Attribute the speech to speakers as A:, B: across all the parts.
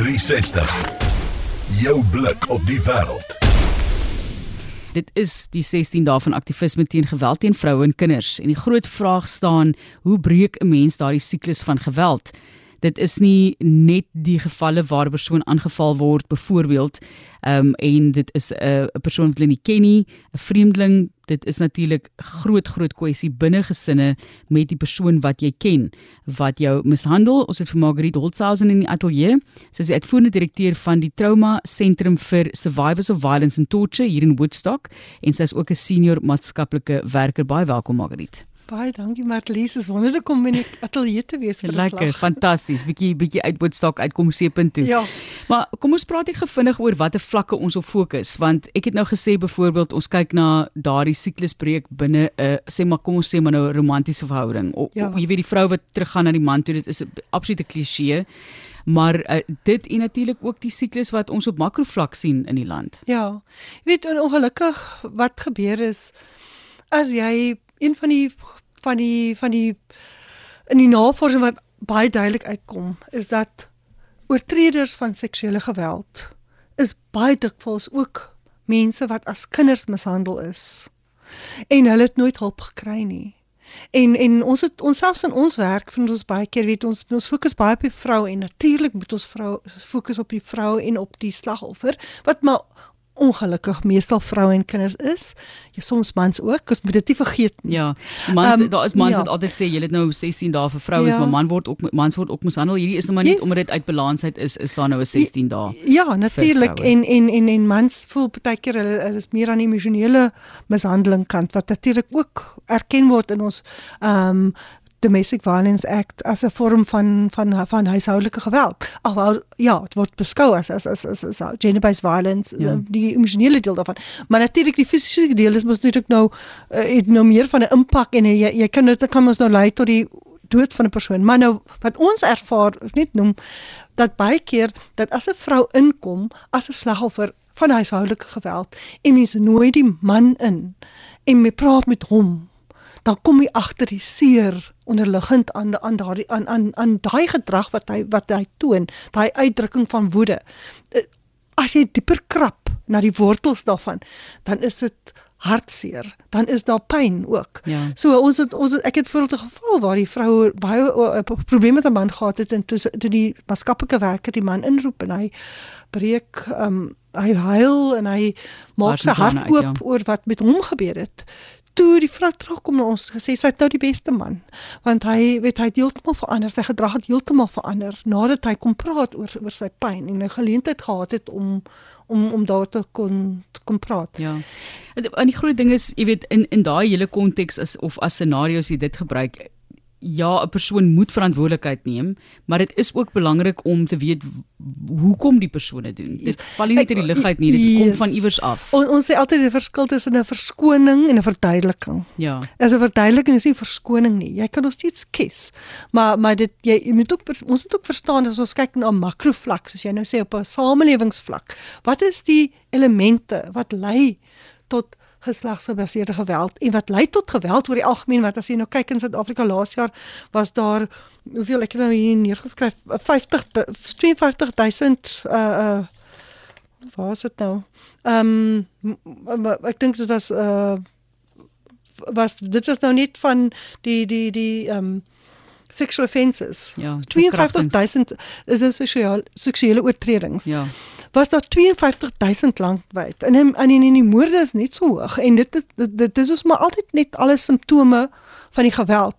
A: 360. Jou blik op die wêreld.
B: Dit is die 16 dae van aktivisme teen geweld teen vroue en kinders en die groot vraag staan, hoe breek 'n mens daardie siklus van geweld? Dit is nie net die gevalle waar 'n persoon aangeval word byvoorbeeld, ehm um, en dit is 'n 'n persoon wat hulle nie ken nie, 'n vreemdeling, dit is natuurlik groot groot kwessie binne gesinne met die persoon wat jy ken wat jou mishandel. Ons het vir Margriet Holtzhausen in die ateljee. Sy is die uitvoerende direkteur van die Trauma Sentrum vir Survivors of Violence and Torture hier in Woodstock en sy is ook 'n senior maatskaplike werker. Baie welkom Margriet.
C: Baie dankie Marlies, is wonderlik om in die ateljee te wees vir 'n slag.
B: Lekker, fantasties. Bietjie bietjie uit Woodstock uitkom seepunt toe.
C: Ja.
B: Maar kom ons praat net gevinnig oor watter vlakke ons op fokus, want ek het nou gesê byvoorbeeld ons kyk na daardie siklusbreek binne 'n uh, sê maar kom ons sê maar nou 'n romantiese verhouding. O,
C: Ja.
B: o, jy weet die vrou wat teruggaan na die man toe, dit is 'n absolute kliseë. Maar uh, dit en natuurlik ook die siklus wat ons op makrovlak sien in die land.
C: Ja. Jy weet ongelukkig wat gebeur is as jy een van die van die van die in die navorsing wat baie duidelik uitkom is dat oortreders van seksuele geweld is baie dikwels ook mense wat as kinders mishandel is en hulle het nooit hulp gekry nie. En en ons het ons selfs in ons werk vind ons baie keer weet ons ons fokus baie op die vrou en natuurlik moet ons vrou fokus op die vrou en op die slagoffer wat maar ongelukkig meestal vroue en kinders is. Ja soms mans ook, ons moet dit nie vergeet nie.
B: Ja, mans
C: Ehm,
B: daar is mans
C: ja.
B: wat altyd sê jy het nou 16 dae vir vrouens,
C: Ja.
B: maar man word ook mans word ook mishandel. Hierdie is nou maar net
C: Yes.
B: omdat dit uit balansheid is, is daar nou 'n 16 dae.
C: Ja, natuurlik en en en en mans voel baie keer hulle, hulle is meer aan die emosionele mishandeling kant wat natuurlik ook erken word in ons ehm um, Domestic Violence Act as 'n vorm van van van huishoudelike geweld. Alhoewel ja, dit word beskou as as as as, as gender-based violence,
B: Ja.
C: ja. die emosionele deel daarvan. Maar natuurlik die fisiese deel is mos natuurlik nou uh, het nou meer van 'n impak en jy jy kan dit kan ons nou lei tot die dood van 'n persoon. Maar nou wat ons ervaar, net noem dat baie keer dat as 'n vrou inkom as 'n slagoffer van huishoudelike geweld en mense nooi die man in en me praat met hom dan kom jy agter die seer onderliggend aan aan daardie aan aan aan daai gedrag wat hy wat hy toon, daai uitdrukking van woede. Eh, As jy dieper krap na die wortels daarvan, dan is dit hartseer, dan is daar pyn ook.
B: Ja.
C: So ons het ons het, ek het voorbeeld 'n geval waar die vrou baie uh, probleme met 'n man gehad het en toe toe die maatskaplike werker die man inroep en hy breek um hy huil en hy maak sy hart
B: trane uit,
C: oop
B: ja.
C: oor wat met hom gebeur het. Toe die vrou terugkom na ons gesê sy het nou die beste man want hy weet hy het heeltemal verander sy gedrag het heeltemal verander nadat hy kom praat oor oor sy pyn en 'n geleentheid gehad het om om om daar te kon te kon praat.
B: Ja. En die- groot ding is, jy weet, in in daai hele konteks is of as scenario's jy dit gebruik, ja, 'n persoon moet verantwoordelikheid neem, maar dit is ook belangrik om te weet hoekom die persoon dit doen. Dit val nie net uit die lug uit nie, dit kom
C: Yes.
B: van iewers af.
C: On, ons sê altyd die verskil tussen 'n verskoning en 'n verduideliking.
B: Ja.
C: As 'n verduideliking is nie verskoning nie. Jy kan nog steeds kies. Maar maar dit jy, jy moet ook ons moet ook verstaan as ons kyk na makrovlak, soos jy nou sê op 'n samelewingsvlak. Wat is die elemente wat lei tot geslagsgebaseerde geweld en wat lei tot geweld oor die algemeen wat as jy nou kyk in Suid-Afrika laas jaar was daar hoeveel ek nou hier neergeskryf 50 52000 uh uh waar is dit nou? Ehm um, ek dink dit was uh was dit was nou net van die die die ehm um, sexual offences.
B: Ja,
C: 52000 is dit seksuele seksuele oortredings.
B: Ja.
C: Was daar 52000 landwyd. En in in in die moorde is net so hoog en dit is dit, dit is ons maar altyd net alle simptome van die geweld.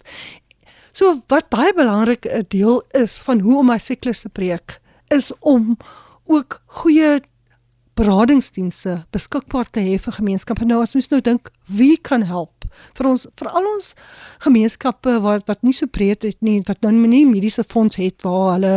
C: So wat baie belangrik 'n deel is van hoe om my siklus te breek is om ook goeie beradingsdienste beskikbaar te hê vir gemeenskappe. Nou as mens nou dink wie kan help vir ons vir al ons gemeenskappe wat wat nie so breed het nie, wat nou nie mediese fonds het waar hulle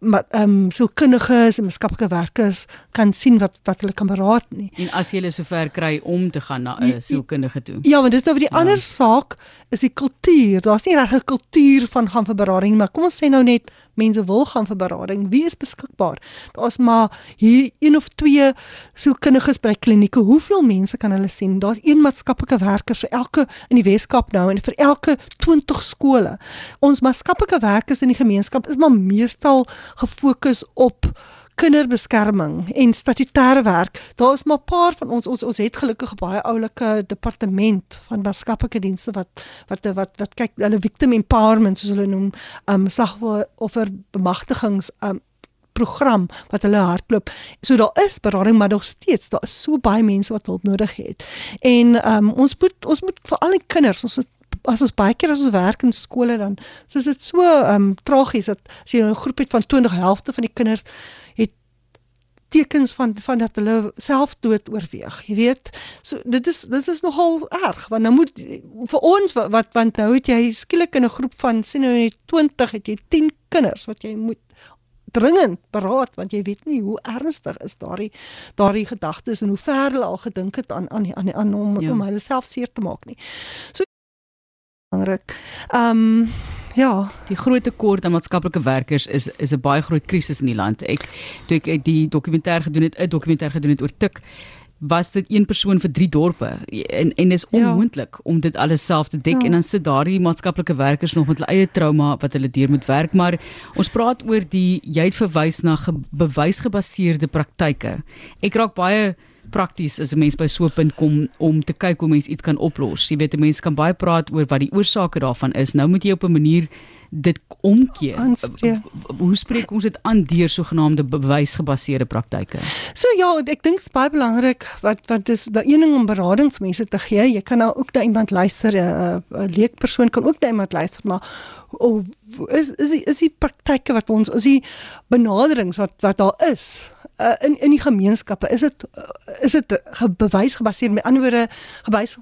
C: ehm um, so kundiges en maatskaplike werkers kan sien wat wat hulle kan beraad nie.
B: En as jy hulle sover kry om te gaan na 'n sielkundige toe.
C: Ja, want dit is nou vir die ja. ander saak is die kultuur. Daar's nie regtig 'n kultuur van gaan vir berading, nie, maar kom ons sê nou net mense wil gaan vir berading. Wie is beskikbaar? Daar's maar hier een of twee sielkundiges by klinieke. Hoeveel mense kan hulle sien? Daar's een maatskaplike werker vir elke in die Weskaap nou en vir elke 20 skole. Ons maatskaplike werkers in die gemeenskap is maar meestal gefokus op kinderbeskerming en statutêre werk. Daar is maar 'n paar van ons ons ons het gelukkig baie oulike departement van maatskaplike dienste wat wat wat wat kyk hulle victim empowerment soos hulle noem, um slagoffer bemagtigings um program wat hulle hardloop. So daar is berading maar nog steeds daar is so baie mense wat hulp nodig het. En um ons moet ons moet vir al die kinders ons het as ons baie keer as ons werk in skole dan soos dit so um tragies dat as jy 'n groep het van 20 helfte van die kinders tekens van van dat hulle selfdood oorweeg. Jy weet, so dit is dit is nogal erg want nou moet vir ons wat, wat want nou het jy skielik in 'n groep van sien nou net 20 het jy 10 kinders wat jy moet dringend beraad want jy weet nie hoe ernstig is daardie daardie gedagtes en hoe ver hulle al gedink het aan aan aan, aan om ja. om hulle self seer te maak nie. So belangrik. Ehm um, Ja,
B: die groot tekort aan maatskaplike werkers is is 'n baie groot krisis in die land. Ek toe ek die dokumentêr gedoen het, 'n dokumentêr gedoen het oor tik was dit een persoon vir drie dorpe en en dis ja. onmoontlik ja. om dit alles self te dek ja. en dan sit daardie maatskaplike werkers nog met hulle eie trauma wat hulle deur moet werk maar ons praat oor die jy het verwys na ge, bewysgebaseerde praktyke ek raak baie prakties as 'n mens by so 'n punt kom om te kyk hoe mens iets kan oplos. Jy weet 'n mens kan baie praat oor wat die oorsake daarvan is. Nou moet jy op 'n manier dit omkeer. Aanspreek. Hoe spreek ons dit aan deur sogenaamde bewysgebaseerde praktyke?
C: So ja, ek dink dit is baie belangrik wat wat is daai een ding om berading vir mense te gee. Jy kan nou ook na iemand luister, 'n leekpersoon kan ook na iemand luister, maar of is is die, is die praktyke wat ons is die benaderings wat wat daar is uh, in in die gemeenskappe is dit uh, is dit bewys gebaseer met ander woorde bewys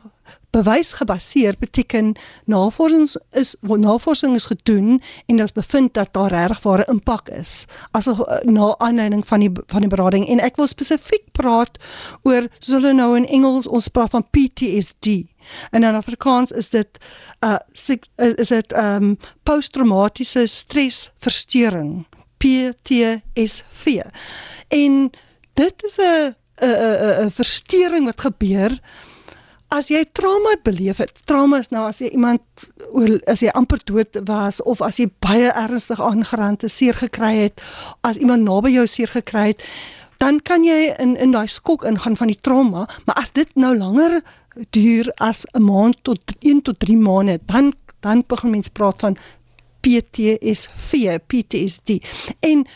C: bewys gebaseer beteken navorsing is navorsing is gedoen en dit bevind dat daar regtig ware impak is as 'n uh, na aanleiding van die van die berading. En ek wil spesifiek praat oor soos hulle nou in Engels ons praat van PTSD En in Afrikaans is dit uh is dit um posttraumatiese stresversteuring. PTSD. En dit is 'n 'n 'n 'n verstoring wat gebeur as jy trauma beleef het. Trauma is nou as jy iemand as jy amper dood was of as jy baie ernstig aangerand het, seer gekry het, as iemand naby jou seer gekry het, dan kan jy in in daai skok ingaan van die trauma, maar as dit nou langer duur as 'n maand tot 1 tot 3 maande, dan dan begin mense praat van PTSD, PTSD. En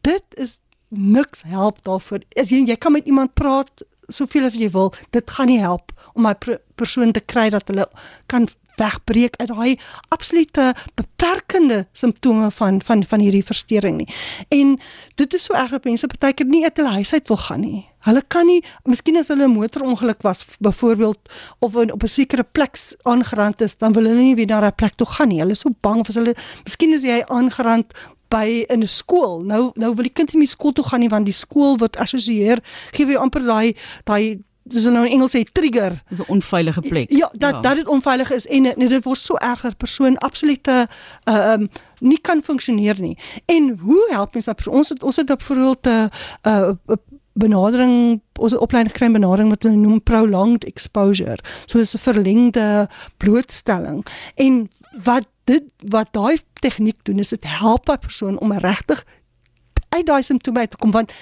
C: dit is niks help daarvoor. As jy jy kan met iemand praat soveel as jy wil, dit gaan nie help om my persoon te kry dat hulle kan wegbreek uit daai absolute beperkende simptome van van van hierdie verstoring nie. En dit is so erg dat mense partykeer nie uit hulle huis uit wil gaan nie. Hulle kan nie, miskien as hulle 'n motorongeluk was byvoorbeeld of op 'n sekere plek aangerand is, dan wil hulle nie weer na daai plek toe gaan nie. Hulle is so bang of as hulle miskien is jy aangerand by in 'n skool. Nou nou wil die kind nie meer skool toe gaan nie want die skool word assosieer gee jy amper daai daai dis nou in Engels sê trigger.
B: Dis 'n onveilige plek.
C: Ja, dat ja. dat dit onveilig is en nee, dit word so erger persoon absolute uh um nie kan funksioneer nie. En hoe help mens dat ons het, ons het byvoorbeeld 'n uh, uh benadering ons opleiding gekry benadering wat hulle noem prolonged exposure. So 'n verlengde blootstelling. En wat dit wat daai tegniek doen is dit help 'n persoon om regtig uit daai simptome te kom want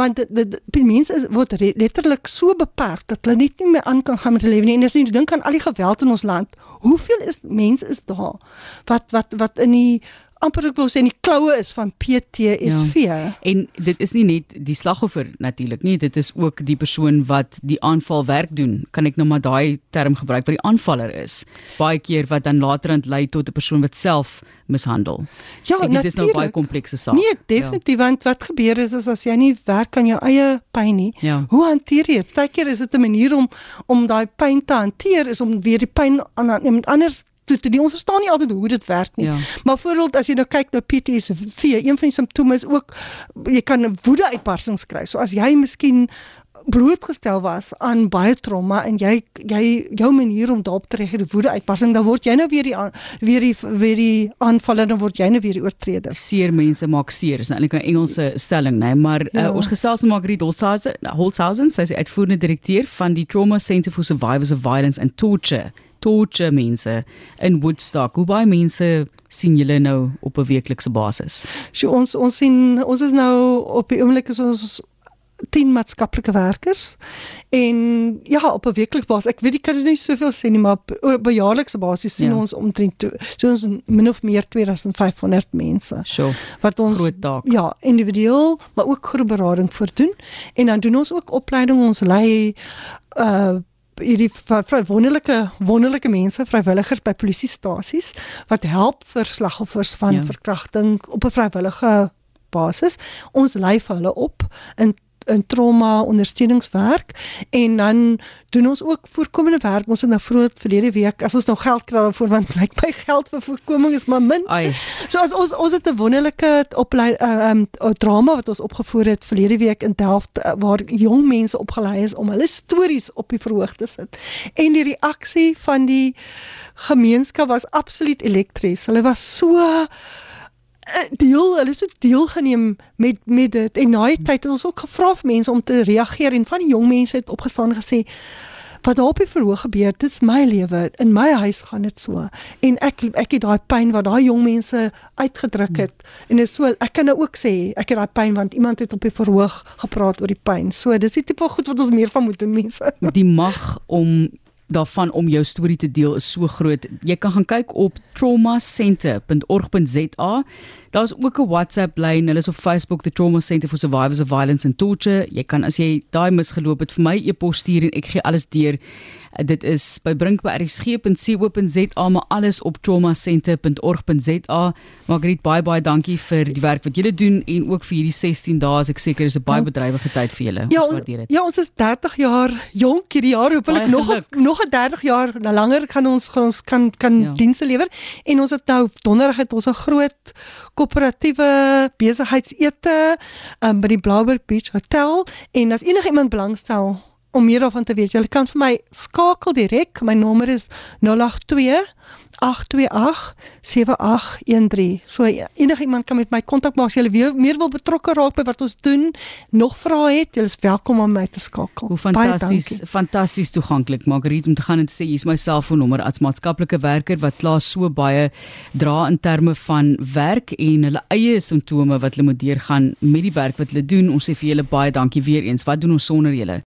C: want die mense word letterlik so beperk dat hulle net nie meer aan kan gaan met hulle lewe nie. En as jy dink aan al die geweld in ons land hoeveel is mense is daar wat wat wat in die amper ek wil sê in die kloue is van PTSD. Ja.
B: En dit is nie net die slagoffer natuurlik nie, dit is ook die persoon wat die aanval werk doen. Kan ek nou maar daai term gebruik wat die aanvaller is. Baie keer wat dan laterand lei tot 'n persoon wat self mishandel.
C: Ja,
B: dit is nou baie komplekse saak.
C: Nee, definitief ja. want wat gebeur is, is as jy nie werk aan jou eie pyn nie. Ja. Hoe hanteer jy dit? Partykeer is dit 'n manier om om daai pyn te hanteer is om weer die pyn aan iemand anders toe toe die ons verstaan nie altyd hoe dit werk nie. Ja. Maar voorbeeld as jy nou kyk na PTSD, een van die simptome is ook jy kan woede uitbarsings kry. So as jy miskien blootgestel was aan baie trauma en jy jy jou manier om daarop te reageer, woede uitbarsing, dan word jy nou weer die weer die weer die aanvaller dan word jy nou weer die oortreder.
B: Seer mense maak seer. Dis nou eintlik 'n Engelse stelling, né? Nee? Maar ja. uh, ons gesels met Margriet Holzhausen, Holzhausen, sy is uitvoerende direkteur van die Trauma Center for Survivors of Violence and Torture torture mense in Woodstock. Hoe baie mense sien julle nou op 'n weeklikse basis?
C: So ons ons sien ons is nou op die oomblik is ons 10 maatskaplike werkers en ja op 'n weeklikse basis ek weet ek kan nie soveel sê nie maar op, 'n jaarlikse basis sien
B: Ja.
C: ons omtrent so ons min of meer 2500 mense
B: Sjoe.
C: wat ons
B: Groot taak.
C: ja individueel maar ook groep berading voor doen en dan doen ons ook opleiding ons lei uh hierdie wonderlike wonderlike mense vrywilligers by polisiestasies wat help vir slagoffers van
B: Ja.
C: ja. verkrachting op 'n vrywillige basis ons lei vir hulle op in in trauma ondersteuningswerk en dan doen ons ook voorkomende werk ons het nou vroeg verlede week as ons nou geld kry daarvoor want blyk by geld vir voorkoming is maar min
B: Ai,
C: So as ons ons het 'n wonderlike oplei uh, um drama wat ons opgevoer het verlede week in Delft uh, waar jong mense opgelei is om hulle stories op die verhoog te sit. En die reaksie van die gemeenskap was absoluut elektries. Hulle was so deel, hulle het so deelgeneem met met dit. En na die tyd het ons ook gevra vir mense om te reageer en van die jong mense het opgestaan en gesê wat daar op die verhoog gebeur, dit is my lewe. In my huis gaan dit so. En ek ek het daai pyn wat daai jong mense uitgedruk het. En dit is so ek kan nou ook sê ek het daai pyn want iemand het op die verhoog gepraat oor die pyn. So dis die tipe goed wat ons meer van moet doen mense.
B: die mag om daarvan om jou storie te deel is so groot. Jy kan gaan kyk op traumacenter.org.za. Daar's ook 'n WhatsApp lyn. Hulle is op Facebook the Trauma Center for Survivors of Violence and Torture. Jy kan as jy daai misgeloop het vir my e-pos stuur en ek gee alles deur. Uh, Dit is by brink@rsg.co.za maar alles op traumacenter.org.za. Margriet baie baie dankie vir die werk wat julle doen en ook vir hierdie 16 dae. Ek seker is 'n baie
C: Ja.
B: bedrywige tyd vir julle.
C: Ja,
B: Ons waardeer dit.
C: ja, ons is 30 jaar jonk hierdie jaar. Hoopelik nog een- nog 'n 30 jaar langer gaan ons gaan ons kan kan
B: Ja.
C: ja. dienste lewer. En ons het nou donderdag het ons 'n groot koöperatiewe besigheidsete um, by die Blouberg Beach Hotel. En as enige iemand belangstel om meer daarvan te weet, jy kan vir my skakel direk. My nommer is 082 828 7813. So enige iemand kan met my kontak maak as jy weer meer wil betrokke raak by wat ons doen, nog vrae het, jy is welkom om my te skakel.
B: Hoe fantasties fantasties toeganklik Margriet om te gaan en te sê hier's my selfoonnommer as maatskaplike werker wat klaar so baie dra in terme van werk en hulle eie simptome wat hulle moet deurgaan met die werk wat hulle doen. Ons sê vir julle baie dankie weer eens. Wat doen ons sonder julle?